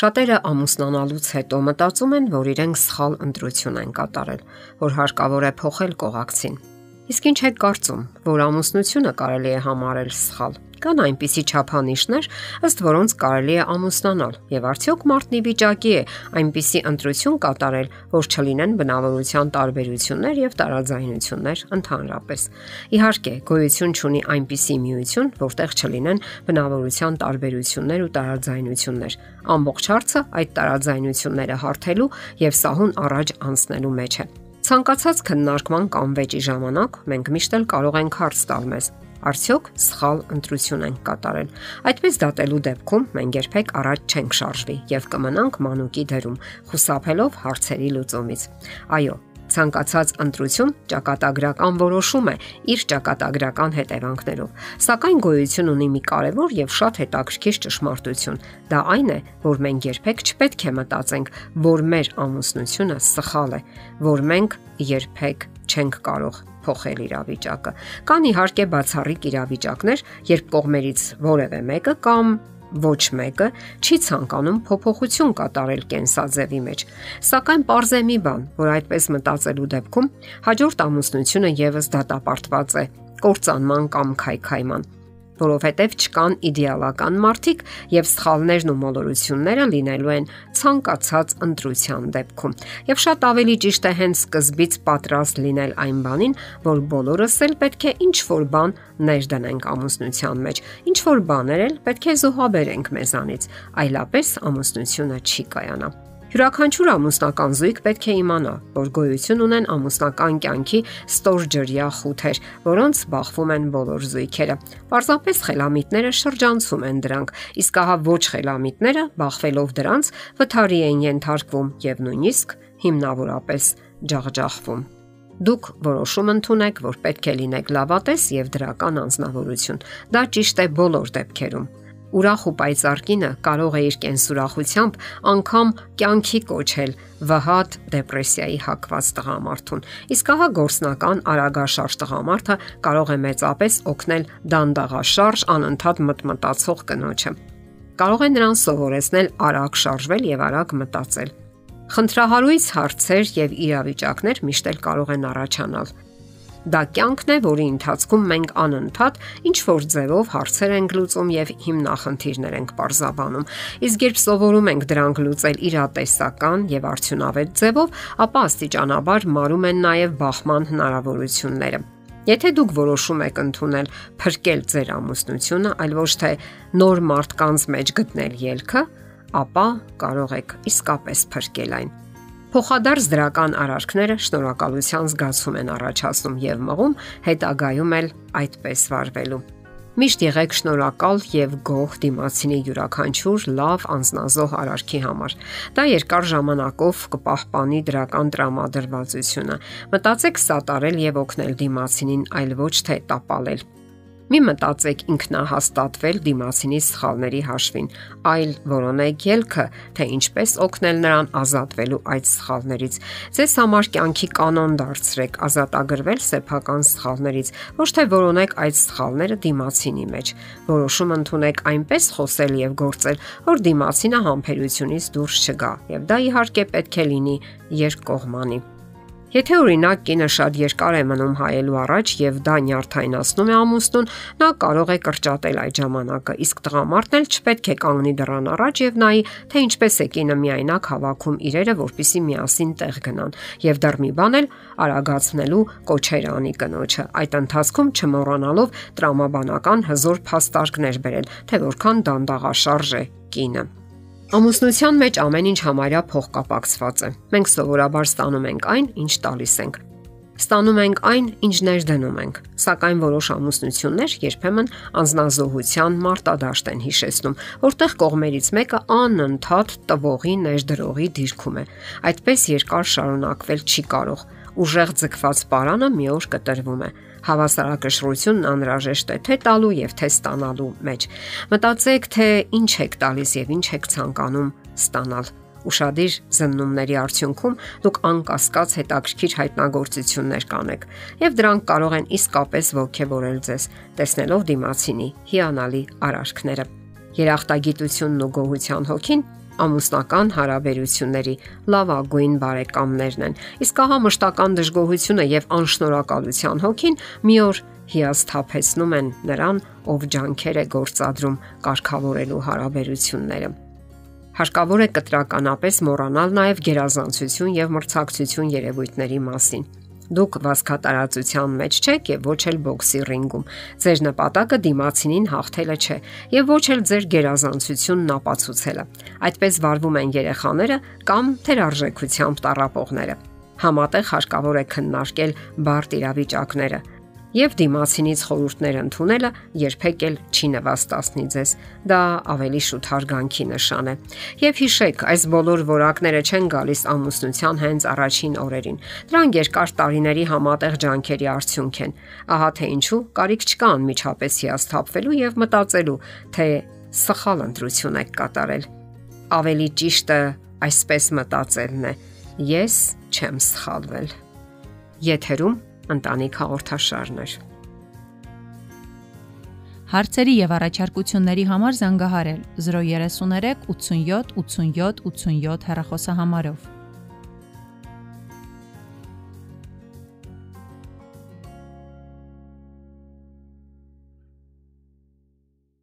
Շատերը ամուսնանալուց հետո մտածում են, որ իրենք սխալ ընտրություն են կատարել, որ հարկավոր է փոխել կողակցին։ Իսկ ինչ եք կարծում, որ ամուսնությունը կարելի է համարել սխալ։ Կան այնպիսի չափանիշներ, ըստ որոնց կարելի է ամուսնանալ, եւ արդյոք մարդն ի վիճակի է այնպիսի ընտրություն կատարել, որ չլինեն բնավորության տարբերություններ եւ տարաձայնություններ ընդհանրապես։ Իհարկե, գոյություն ունի այնպիսի միություն, որտեղ չլինեն բնավորության տարբերություններ ու տարաձայնություններ։ Ամբողջ հարցը այդ տարաձայնությունները հարթելու եւ սահուն առաջ անցնելու մեջ է։ Ցանկացած քննարկման կամ վեճի ժամանակ մենք միշտ էլ կարող ենք հարց տալ մեզ. Արդյոք սխալ ընտրություն ենք կատարել։ Այդպես դատելու դեպքում մենք երբեք առաջ չենք շարժվի եւ կմնանք մանուկի դերում, խուսափելով հարցերի լուծումից։ Այո, ցանկացած ընտրություն ճակատագրական որոշում է իր ճակատագրական հետևանքներով։ Սակայն գոյություն ունի մի կարևոր եւ շատ հետաքրքիր ճշմարտություն։ Դա այն է, որ մենք երբեք չպետք է մտածենք, որ մեր ամուսնությունը սխալ է, որ մենք երբեք չենք կարող փոխել իրավիճակը։ Կան իհարկե բացառիկ իրավիճակներ, երբ կողմերից որևէ մեկը կամ ոչ մեկը չի ցանկանում փոփոխություն կատարել կենսաձևի մեջ։ Սակայն parze մի բան, որ այդպես մտածելու դեպքում հաջորդ ամուսնությունը եւս դատապարտված է կործանման կամ քայքայման որովհետև չկան իդեալական մարդիկ եւ սխալներն ու մոլորությունները լինելու են ցանկացած ընտրության դեպքում։ Եվ շատ ավելի ճիշտ է հենց սկզբից պատրաստ լինել այն բանին, որ բոլորս էլ պետք է ինչ որ բան ներդնենք ամուսնության մեջ, ինչ որ բաներ էլ պետք է զոհաբերենք մեզանից, այլապես ամուսնությունը չի կայանա։ Յուրաքանչյուր ամուսնական զույգ պետք է իմանա, որ գոյություն ունեն ամուսնական կյանքի ստորջրյա խութեր, որոնց բախվում են բոլոր զույգերը։ Պարզապես խելամիտները շրջանցում են դրանք, իսկ ահա ոչ խելամիտները, բախվելով դրանց, վթարի են ենթարկվում եւ նույնիսկ հիմնավորապես ջախջախվում դուք որոշում ընդունեք, որ պետք է լինեք լավատես եւ դրական անznավորություն։ Դա ճիշտ է բոլոր դեպքերում ուրախ ու պայծառ կինը կարող է իր կենսուրախությամբ անգամ կյանքի կոչել վհատ դեպրեսիայի հակված տղամարդուն։ Իսկ ահա գործնական արագաշարժ տղամարդը կարող է մեծապես օգնել դանդաղաշարժ անընդհատ մտմտացող կնոջը։ Կարող է նրան սովորեցնել արագ շարժվել եւ արագ մտածել։ Խնդրահարույց հարցեր եւ իրավիճակներ միշտ էլ կարող են առաջանալ Դա կյանքն է, որի ընթացքում մենք անընդհատ ինչ որ ձևով հարցեր ենք լուծում եւ հիմնախնդիրներ ենք parzabanum։ Իսկ երբ սովորում ենք դրանք լուծել իրատեսական եւ արդյունավետ ձևով, ապա աստիճանաբար մարում են նաեւ բախման հնարավորությունները։ Եթե դուք որոշում եք ընդունել փրկել ձեր ամուսնությունը, այլ ոչ թե նոր մարդկանց մեջ գտնել ելքը, ապա կարող եք իսկապես փրկել այն։ Փոխադարձ դրական արարքները շնորհակալության զգացում են առաջացնում եւ մղում հետագայում էլ այդպես վարվելու։ Միշտ եղեք շնորհակալ եւ գոհ դիմացինի յուրաքանչյուր լավ անznազող արարքի համար։ Դա երկար ժամանակով կպահպանի դրական տրամադրվածությունը։ Մտածեք սատարել եւ օգնել դիմացինին, այլ ոչ թե տապալել։ Մի մտածեք ինքնահաստատվել դիմասինի սխալների հաշվին, այլ որոնեք ելքը, թե ինչպես օգնել նրան ազատվելու այդ սխալներից։ Ձեզ համար կյանքի կանոն դարձրեք ազատագրվել սեփական սխալներից, ոչ թե որոնեք այդ սխալները դիմասինի մեջ։ Որոշում ընդունեք այնպես խոսել եւ գործել, որ դիմասինը համբերությունից դուրս չգա, եւ դա իհարկե պետք է լինի երկկողմանի։ Եթե օրինակ կինը շատ երկար է մնում հայելու առաջ եւ դա նյարդայնացնում է ամուսնուն, նա կարող է կրճատել այդ ժամանակը, իսկ տղամարդն էլ չպետք է կանգնի դռան առաջ եւ նայի, թե ինչպես է կինը միայնակ հավաքում իրերը, որpիսի միասին տեղ գնան եւ դեռ մի բան էլ արագացնելու կոչեր անի կնոջը։ Այդ ընթացքում չմոռանալով տրամաբանական հզոր փաստարկներ բերել, թե որքան դանդաղաշարժ է կինը։ Ամուսնության մեջ ամեն ինչ համարյա փոխկապակցված է։ Մենք սովորաբար ստանում ենք այն, ինչ տալիս ենք։ Ստանում ենք այն, ինչ ներդնում ենք, սակայն որոշ ամուսնություններ երբեմն անznազողության մարտադաշտ են հիշեցնում, որտեղ կողմերից մեկը անընդհատ տվողի ներդրողի դիրքում է։ Այդպես երկար շարունակվել չի կարող։ Ուժեղ ձգված պարանը մի օր կտրվում է Հավասարակշռությունն անհրաժեշտ է թե տալու եւ թե ստանալու մեջ։ Մտածեք, թե ինչ եք տալիս եւ ինչ եք ցանկանում ստանալ ուշադիր զննումների արդյունքում դուք անկասկած հետաքրքիր հայտնագործություններ կանեք եւ դրանք կարող են իսկապես ողջևորել ձեզ տեսնելով դիմացինի հիանալի արարքները երախտագիտությունն ու գոհության հոգին ամուսնական հարաբերությունների լավագույն բարեկամներն են։ Իսկ ահա մշտական դժգոհությունը եւ անշնորհակալության հոգին մի օր հիասթափեցնում են նրան, ով ջանքեր է գործադրում կարգավորելու հարաբերությունները։ Հարկավոր է կտրականապես մոռանալ նաև գերազանցություն եւ մրցակցություն երևույթների մասին Դուք վասկատարածության մեջ չեք եւ ոչ էլ բոքսի ռինգում։ Ձեր նպատակը դիմացինին հաղթելը չէ եւ ոչ էլ ձեր գերազանցությունն ապացուցելը։ Այդպես վարվում են երեխաները կամ թերարժեքությամբ տարապողները։ Համատեղ հարկավոր է քննարկել բարդ իրավիճակները, եւ դիմացինից խորհուրդներ ընդունելը երբեք էլ չի նվաստացնի ձեզ։ Դա ավելի շուտ հարգանքի նշան է։ Եվ հիշեք, այս բոլոր որակները չեն գալիս ամուսնության հենց առաջին օրերին։ Դրանք երկար տարիների համատեղ ջանքերի արդյունք են։ Ահա թե ինչու կարիք չկա անմիջապես հիասթափվելու եւ մտածելու, թե սխալ ընտրություն եք կատարել։ Ավելի ճիշտը այսպես մտածելն է. ես չեմ սխալվել։ Եթերում ընտանիք հաղորդաշարներ։ Հարցերի եւ առաջարկությունների համար զանգահարել 033 87 87 87 հեռախոսահամարով։